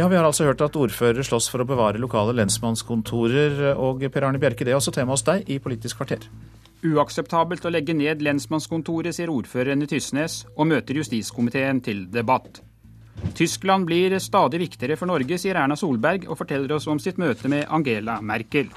Ja, Vi har altså hørt at ordførere slåss for å bevare lokale lensmannskontorer. Og Per Arne Bjerke, det er også tema hos deg i Politisk kvarter. Uakseptabelt å legge ned lensmannskontoret, sier ordføreren i Tysnes, og møter justiskomiteen til debatt. Tyskland blir stadig viktigere for Norge, sier Erna Solberg, og forteller oss om sitt møte med Angela Merkel.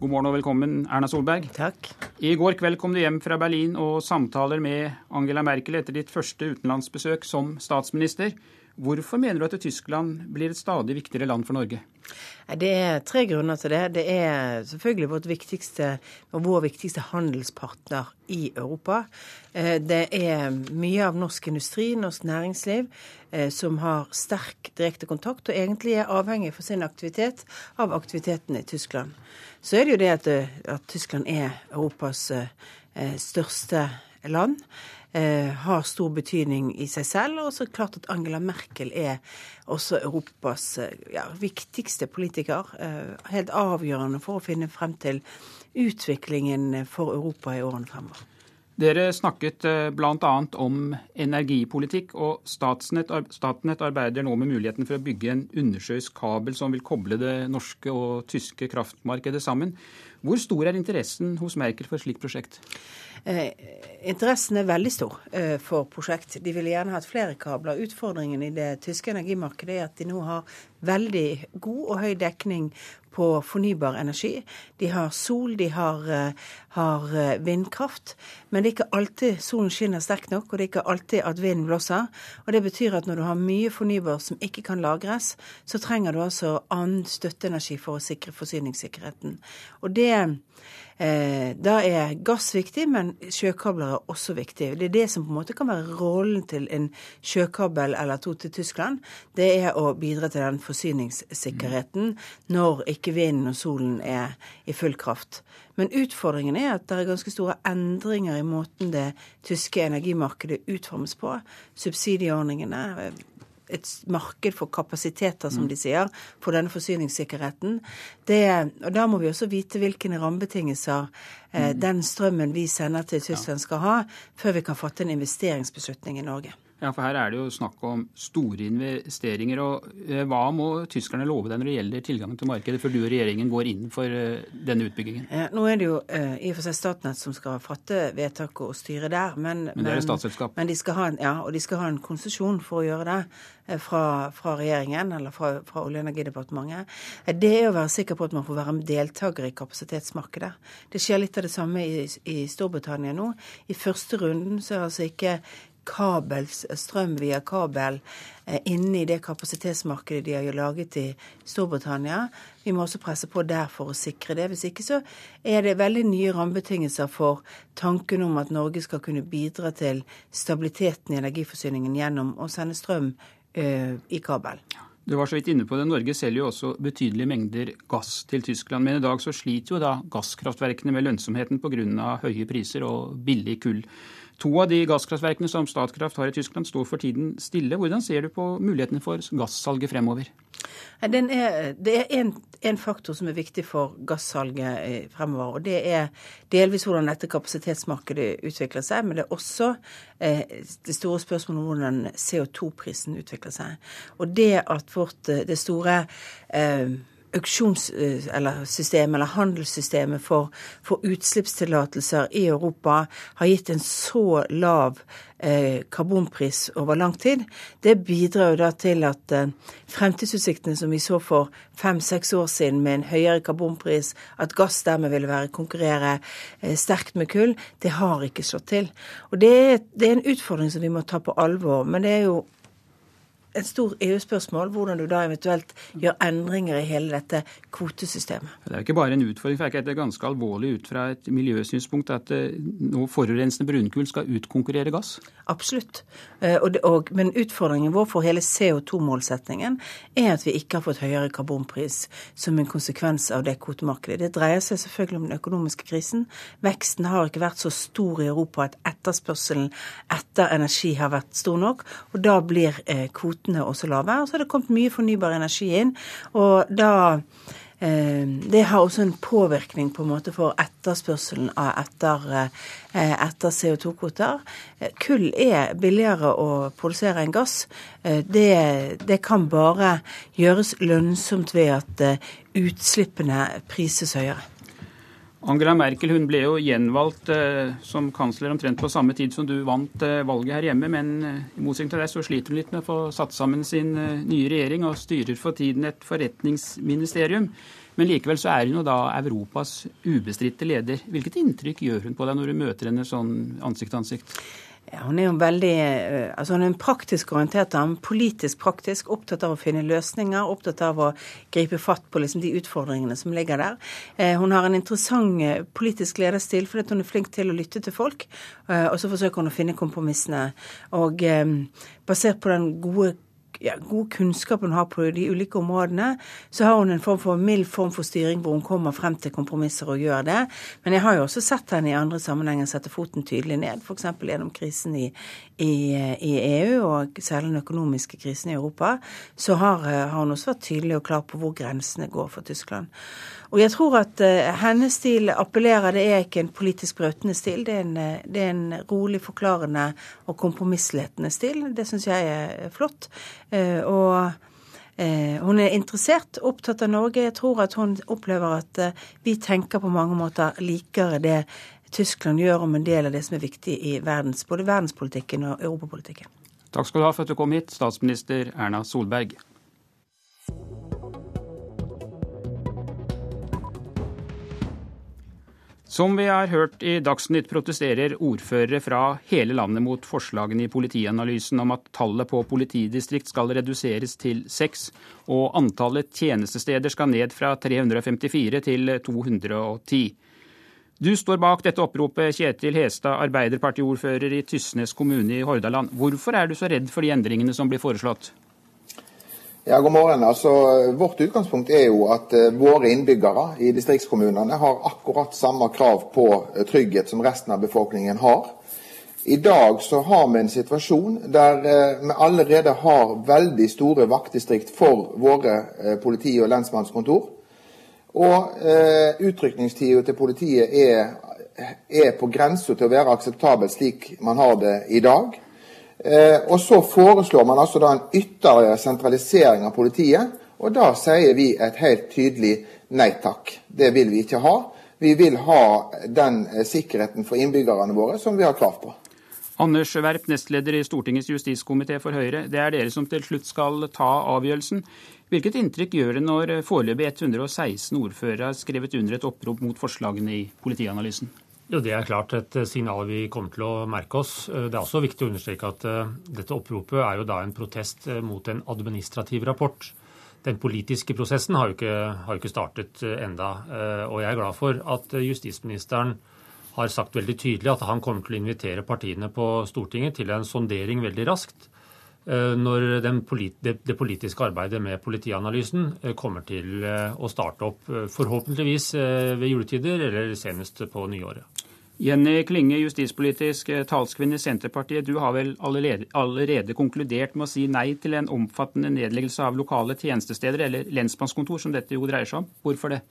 God morgen og velkommen, Erna Solberg. Takk. I går kveld kom du hjem fra Berlin og samtaler med Angela Merkel etter ditt første utenlandsbesøk som statsminister. Hvorfor mener du at Tyskland blir et stadig viktigere land for Norge? Det er tre grunner til det. Det er selvfølgelig vårt viktigste vår viktigste handelspartner i Europa. Eh, det er mye av norsk industri, norsk næringsliv, eh, som har sterk direkte kontakt, og egentlig er avhengig for sin aktivitet av aktiviteten i Tyskland. Så er det jo det at, eh, at Tyskland er Europas største land eh, har stor betydning i seg selv. Og så klart at Angela Merkel er også Europas eh, ja, viktigste politiker. Eh, helt avgjørende for å finne frem til utviklingen for Europa i årene fremover. Dere snakket bl.a. om energipolitikk, og Statnett, Statnett arbeider nå med muligheten for å bygge en undersjøisk kabel som vil koble det norske og tyske kraftmarkedet sammen. Hvor stor er interessen hos Merkel for et slikt prosjekt? Eh, interessen er veldig stor eh, for prosjekt. De ville gjerne hatt flere kabler. Utfordringen i det tyske energimarkedet er at de nå har veldig god og høy dekning på fornybar energi. De har sol, de har, eh, har eh, vindkraft. Men det er ikke alltid solen skinner sterkt nok, og det er ikke alltid at vinden blåser. Og Det betyr at når du har mye fornybar som ikke kan lagres, så trenger du altså annen støtteenergi for å sikre forsyningssikkerheten. Og det da er gass viktig, men sjøkabler er også viktig. Det er det som på en måte kan være rollen til en sjøkabel eller to til Tyskland. Det er å bidra til den forsyningssikkerheten når ikke vinden og solen er i full kraft. Men utfordringen er at det er ganske store endringer i måten det tyske energimarkedet utformes på. Subsidieordningene, et marked for kapasiteter, som de sier, for denne forsyningssikkerheten. Det, og Da må vi også vite hvilke rammebetingelser eh, den strømmen vi sender til Tyskland skal ha, før vi kan fatte en investeringsbeslutning i Norge. Ja, for Her er det jo snakk om store investeringer. og eh, Hva må tyskerne love deg når det gjelder tilgangen til markedet, før du og regjeringen går inn for eh, denne utbyggingen? Ja, nå er det jo i og for seg Statnett som skal fatte vedtak og styre der. Men, men det er et statsselskap? Men de skal ha en, ja, og de skal ha en konsesjon for å gjøre det fra, fra regjeringen eller fra, fra Olje- og energidepartementet. Det er å være sikker på at man får være deltaker i kapasitetsmarkedet. Det skjer litt av det samme i, i Storbritannia nå. I første runden så er altså ikke kabel, strøm via kabel eh, inne i det kapasitetsmarkedet de har laget i Storbritannia. Vi må også presse på der for å sikre det. Hvis ikke så er det veldig nye rammebetingelser for tanken om at Norge skal kunne bidra til stabiliteten i energiforsyningen gjennom å sende strøm uh, i kabel. Du var så vidt inne på det. Norge selger jo også betydelige mengder gass til Tyskland. Men i dag så sliter jo da gasskraftverkene med lønnsomheten pga. høye priser og billig kull. To av de gasskraftverkene som Statkraft har i Tyskland, står for tiden stille. Hvordan ser du på mulighetene for gassalget fremover? Er, det er en faktor som er viktig for gassalget eh, fremover. og Det er delvis hvordan dette kapasitetsmarkedet utvikler seg, men det er også eh, det store spørsmålet om hvordan CO2-prisen utvikler seg. Og det at vårt, eh, det store eh, auksjonssystemet eh, eller, handelssystemet for, for utslippstillatelser i Europa har gitt en så lav eh, karbonpris over lang tid, det bidrar jo da til at eh, fremtidsutsiktene som vi så for fem-seks år siden med en høyere karbonpris, at gass dermed ville være konkurrere sterkt med kull, det har ikke slått til. Og det er, det er en utfordring som vi må ta på alvor. Men det er jo et stort EU-spørsmål hvordan du da eventuelt gjør endringer i hele dette kvotesystemet. Det er jo ikke bare en utfordring, for det er ganske alvorlig ut fra et miljøsynspunkt at eh, nå forurensende brunkull skal utkonkurrere gass? Absolutt. Og det, og, men utfordringen vår for hele CO2-målsetningen er at vi ikke har fått høyere karbonpris som en konsekvens av det kvotemarkedet. Det dreier seg selvfølgelig om den økonomiske krisen. Veksten har ikke vært så stor i Europa at etterspørselen etter energi har vært stor nok, og da blir eh, kvotene også lave. Og så har det kommet mye fornybar energi inn, og da det har også en påvirkning på en måte for etterspørselen etter, etter CO2-kvoter. Kull er billigere å produsere enn gass. Det, det kan bare gjøres lønnsomt ved at utslippene prises høyere. Angela Merkel hun ble jo gjenvalgt eh, som kansler omtrent på samme tid som du vant eh, valget her hjemme, men eh, i motsetning til deg så sliter hun litt med å få satt sammen sin eh, nye regjering, og styrer for tiden et forretningsministerium. Men likevel så er hun jo da Europas ubestridte leder. Hvilket inntrykk gjør hun på deg når du møter henne sånn ansikt til ansikt? Ja, hun er jo veldig eh, altså hun er en praktisk orientert dame. Politisk praktisk, opptatt av å finne løsninger, opptatt av å gripe fatt på liksom de utfordringene som ligger der. Eh, hun har en interessant eh, politisk lederstil fordi hun er flink til å lytte til folk. Og så forsøker hun å finne kompromissene. Og basert på den gode ja, god kunnskap hun har på de ulike områdene, så har hun en form for mild form for styring hvor hun kommer frem til kompromisser og gjør det. Men jeg har jo også sett henne i andre sammenhenger sette foten tydelig ned, f.eks. gjennom krisen i, i, i, EU og særlig den økonomiske krisen i Europa. Så har, har hun også vært tydelig og klar på hvor grensene går for Tyskland. Og jeg tror at uh, hennes stil appellerer. Det er ikke en politisk brøtende stil. Det er en, uh, det er en rolig, forklarende og kompromissletende stil. Det syns jeg er flott. Uh, og hun er interessert, opptatt av Norge. Jeg tror at hun opplever at vi tenker på mange måter likere det Tyskland gjør om en del av det som er viktig i verdens, både verdenspolitikken og europapolitikken. Takk skal du ha for at du kom hit, statsminister Erna Solberg. Som vi har hørt i Dagsnytt, protesterer ordførere fra hele landet mot forslagene i Politianalysen om at tallet på politidistrikt skal reduseres til seks, og antallet tjenestesteder skal ned fra 354 til 210. Du står bak dette oppropet, Kjetil Hestad, Arbeiderpartiordfører i Tysnes kommune i Hordaland. Hvorfor er du så redd for de endringene som blir foreslått? Ja, god morgen. Altså, vårt utgangspunkt er jo at uh, våre innbyggere i distriktskommunene har akkurat samme krav på uh, trygghet som resten av befolkningen har. I dag så har vi en situasjon der uh, vi allerede har veldig store vaktdistrikt for våre politi- og lensmannskontor. Og utrykningstida til politiet er, er på grensa til å være akseptabel slik man har det i dag. Eh, og så foreslår man altså da en ytterligere sentralisering av politiet. Og da sier vi et helt tydelig nei takk. Det vil vi ikke ha. Vi vil ha den eh, sikkerheten for innbyggerne våre som vi har krav på. Anders Werp, nestleder i Stortingets justiskomité for Høyre. Det er dere som til slutt skal ta avgjørelsen. Hvilket inntrykk gjør det når foreløpig 116 ordførere har skrevet under et opprop mot forslagene i Politianalysen? Jo, Det er klart et eh, signal vi kommer til å merke oss. Eh, det er også viktig å understreke at eh, dette oppropet er jo da en protest mot en administrativ rapport. Den politiske prosessen har jo ikke, har jo ikke startet enda, og jeg er glad for at justisministeren har sagt veldig tydelig at han kommer til å invitere partiene på Stortinget til en sondering veldig raskt når det politiske arbeidet med politianalysen kommer til å starte opp, forhåpentligvis ved juletider eller senest på nyåret. Jenny Klinge, justispolitisk eh, talskvinne i Senterpartiet. Du har vel allerede, allerede, konkludert med å si nei til en omfattende nedleggelse av lokale tjenestesteder, eller lensmannskontor, som dette jo dreier seg om. Hvorfor det?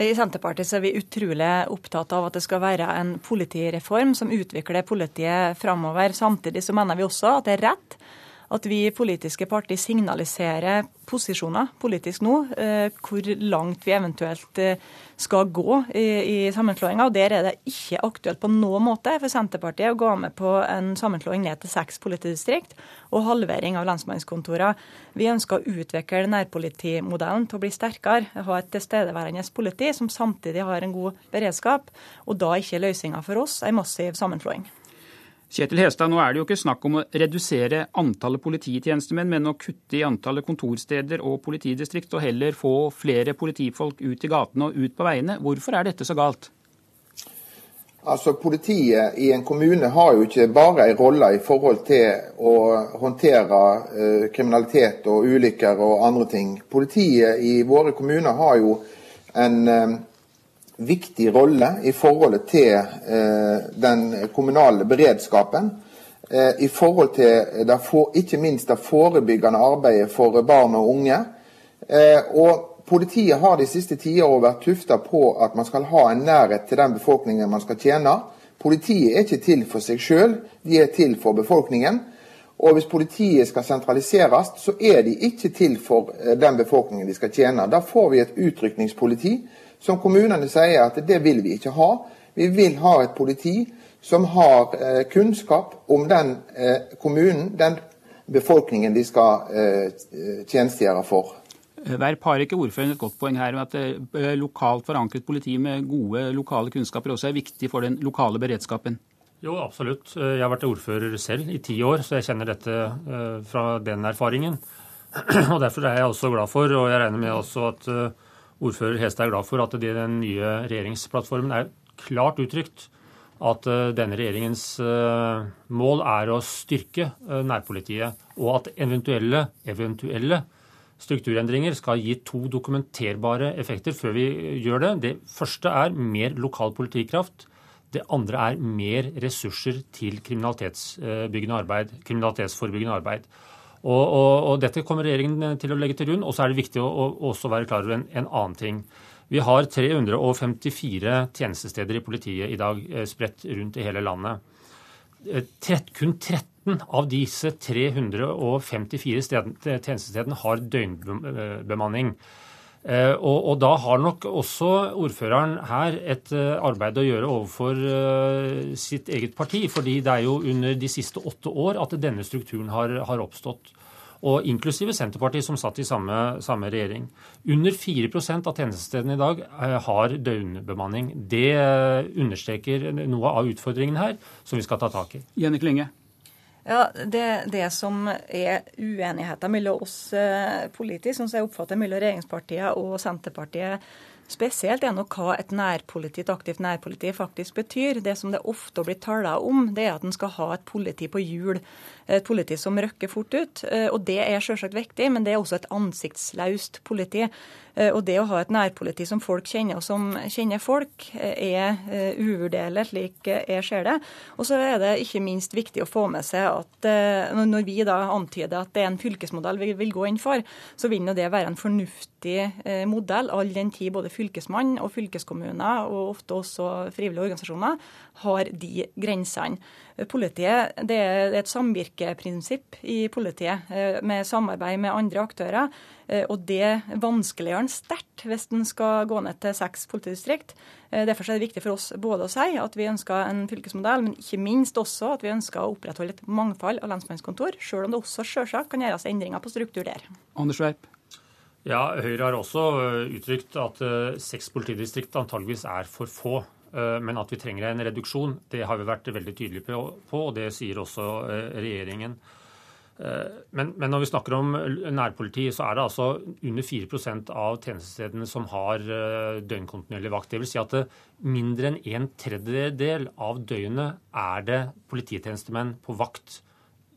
I Senterpartiet er vi utrolig opptatt av at det skal være en politireform som utvikler politiet framover. Samtidig så mener vi også at det er rett at vi politiske partier signaliserer posisjoner politisk nå, eh, hvor langt vi eventuelt eh, skal gå i, i sammenslåinga. Der er det ikke aktuelt på noen måte for Senterpartiet å gå med på en sammenslåing ned til seks politidistrikt og halvering av lensmannskontorene. Vi ønsker å utvikle nærpolitimodellen til å bli sterkere, ha et tilstedeværende politi som samtidig har en god beredskap, og da ikke løsninga for oss en massiv sammenslåing. Kjetil Hestad, nå er det jo ikke snakk om å redusere antallet polititjenestemenn, men å kutte i antallet kontorsteder og politidistrikt, og heller få flere politifolk ut i gatene og ut på veiene. Hvorfor er dette så galt? Altså, Politiet i en kommune har jo ikke bare en rolle i forhold til å håndtere uh, kriminalitet og ulykker og andre ting. Politiet i våre kommuner har jo en uh, viktig rolle i forholdet til eh, den kommunale beredskapen. Eh, I forhold til det for, ikke minst det forebyggende arbeidet for barn og unge. Eh, og Politiet har de siste tiåra vært tufta på at man skal ha en nærhet til den befolkningen man skal tjene. Politiet er ikke til for seg sjøl, de er til for befolkningen. Og hvis politiet skal sentraliseres, så er de ikke til for eh, den befolkningen de skal tjene. Da får vi et utrykningspoliti som kommunene sier at det vil vi ikke ha. Vi vil ha et politi som har eh, kunnskap om den eh, kommunen, den befolkningen de skal eh, tjenestegjøre for. Verp har ikke ordføreren et godt poeng her med at eh, lokalt forankret politi med gode lokale kunnskaper også er viktig for den lokale beredskapen? Jo, absolutt. Eh, jeg har vært ordfører selv i ti år, så jeg kjenner dette eh, fra den erfaringen. Og Derfor er jeg også glad for, og jeg regner med også at ordfører Hestad er glad for, at det i den nye regjeringsplattformen er klart uttrykt at denne regjeringens mål er å styrke nærpolitiet, og at eventuelle, eventuelle strukturendringer skal gi to dokumenterbare effekter før vi gjør det. Det første er mer lokal politikraft. Det andre er mer ressurser til kriminalitetsbyggende kriminalitetsforebyggende arbeid. Og, og, og, Dette kommer regjeringen til å legge til grunn. Og så er det viktig å, å også være klar over en, en, annen ting. Vi har 354 tjenestesteder i politiet i dag eh, spredt rundt i hele landet. Eh, kun 13 av disse 354 tjenestestedene har døgnbemanning. Eh, og, og, da har nok også ordføreren her et eh, arbeid å gjøre overfor uh, sitt eget parti. fordi det er jo under de siste åtte år at denne strukturen har, har oppstått. Og inklusive Senterpartiet, som satt i samme, samme regjering. Under 4 av tjenestestedene i dag har døgnbemanning. Det understreker noe av utfordringen her, som vi skal ta tak i. Jenny Klinge. Ja, det, det, som er uenigheten mellom oss eh, politisk, som jeg oppfatter mellom regjeringspartiet og Senterpartiet spesielt, er nok hva et nærpoliti, et aktivt nærpoliti faktisk betyr. Det som det ofte blir tala om, det er at en skal ha et politi på hjul. Et politi som røkker fort ut. Eh, og det er selvsagt viktig, men det er også et ansiktslaust politi. Eh, og det å ha et nærpoliti som folk kjenner, og som kjenner folk, eh, er uvurderlig, slik jeg ser det. Og så er det ikke minst viktig å få med seg at når vi da antyder at det er en fylkesmodell vi vil gå inn for, så vil det være en fornuftig modell, all den tid både fylkesmann og fylkeskommuner, og ofte også frivillige organisasjoner, har de grensene. Politiet, Det er et samvirkeprinsipp i politiet, med samarbeid med andre aktører. Eh, og det vanskeliggjør en sterkt hvis en skal gå ned til seks politidistrikt. Eh, derfor er det viktig for oss både å si at vi ønsker en fylkesmodell, men ikke minst også at vi ønsker å opprettholde et mangfold av lensmannskontor, selv om det også selvsagt kan gjøres endringer på struktur der. Anders Werp. Ja, Høyre har også eh, uttrykt at seks politidistrikt antageligvis er for få. Men at vi trenger en reduksjon, det har vi vært veldig tydelige på, og det sier også regjeringen. Eh, men, men, når vi snakker om nærpoliti, så er det altså under 4% av tjenestestedene som har eh, døgnkontinuerlig vakt. Det vil si at mindre enn en tredjedel av døgnet er det polititjenestemenn på vakt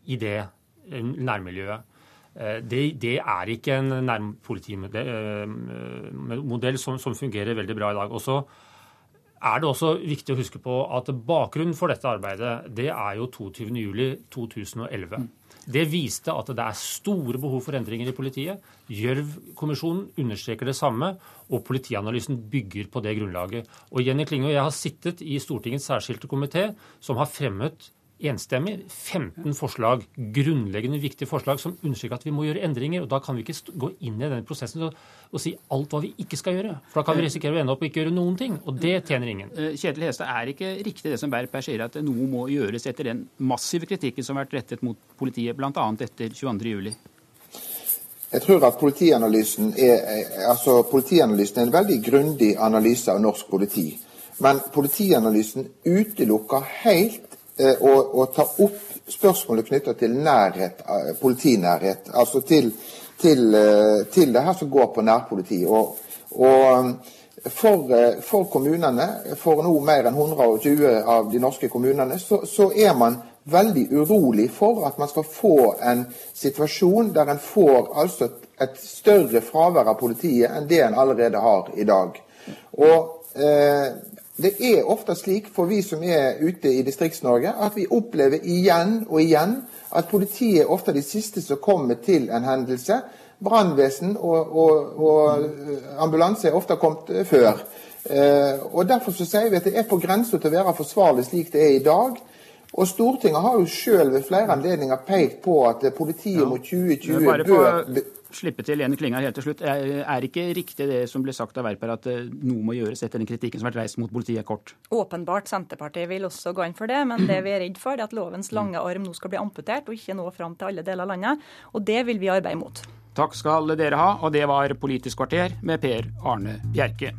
i det eh, nærmiljøet. Det, det er ikke en nærpolitimodell som, som fungerer veldig bra i dag. Og så er det også viktig å huske på at bakgrunnen for dette arbeidet det er jo 22.07.2011. Det viste at det er store behov for endringer i politiet. Gjørv-kommisjonen understreker det samme, og politianalysen bygger på det grunnlaget. Og Jenny Klinge og jeg har sittet i Stortingets særskilte komité, som har fremmet enstemmig 15 forslag, grunnleggende viktige forslag som understreker at vi må gjøre endringer. og Da kan vi ikke gå inn i denne prosessen og, og, si alt hva vi ikke skal gjøre. For da kan vi risikere å ende opp og ikke gjøre noen ting, og det tjener ingen. Eh, Kjetil Hestad, er ikke riktig det som Berp sier, at noe må gjøres etter den massive kritikken som har vært rettet mot politiet, bl.a. etter 22.07? Jeg tror at politianalysen er, altså politianalysen er en veldig grundig analyse av norsk politi. Men politianalysen utelukker helt Eh, å, ta opp spørsmålet knytta til nærhet, eh, politinærhet. Altså til, til, eh, til, det her som går på nærpoliti. Og, og for, for, kommunene, for nå mer enn 120 av de norske kommunene, så, så, er man veldig urolig for at man skal få en situasjon der en får altså et større fravær av politiet enn det en allerede har i dag. Og eh, det er ofte slik for vi som er ute i Distrikts-Norge, at vi opplever igjen og igjen at politiet er ofte de siste som kommer til en hendelse. Brannvesen og, og, og, ambulanse er ofte kommet før. Eh, og Derfor så sier vi at det er på grensa til å være forsvarlig slik det er i dag. Og Stortinget har jo selv ved flere anledninger pekt på at politiet ja. mot 2020 bør slippe til Lene Klinga helt til slutt. Er ikke riktig det som ble sagt av Werper, at eh, noe må gjøres etter den kritikken som har vært reist mot politiet kort? Åpenbart. Senterpartiet vil også gå inn for det. Men det vi er redd for, er at lovens lange arm nå skal bli amputert og ikke nå fram til alle deler av landet. Og det vil vi arbeide mot. Takk skal dere ha. Og det var Politisk kvarter med Per Arne Bjerke.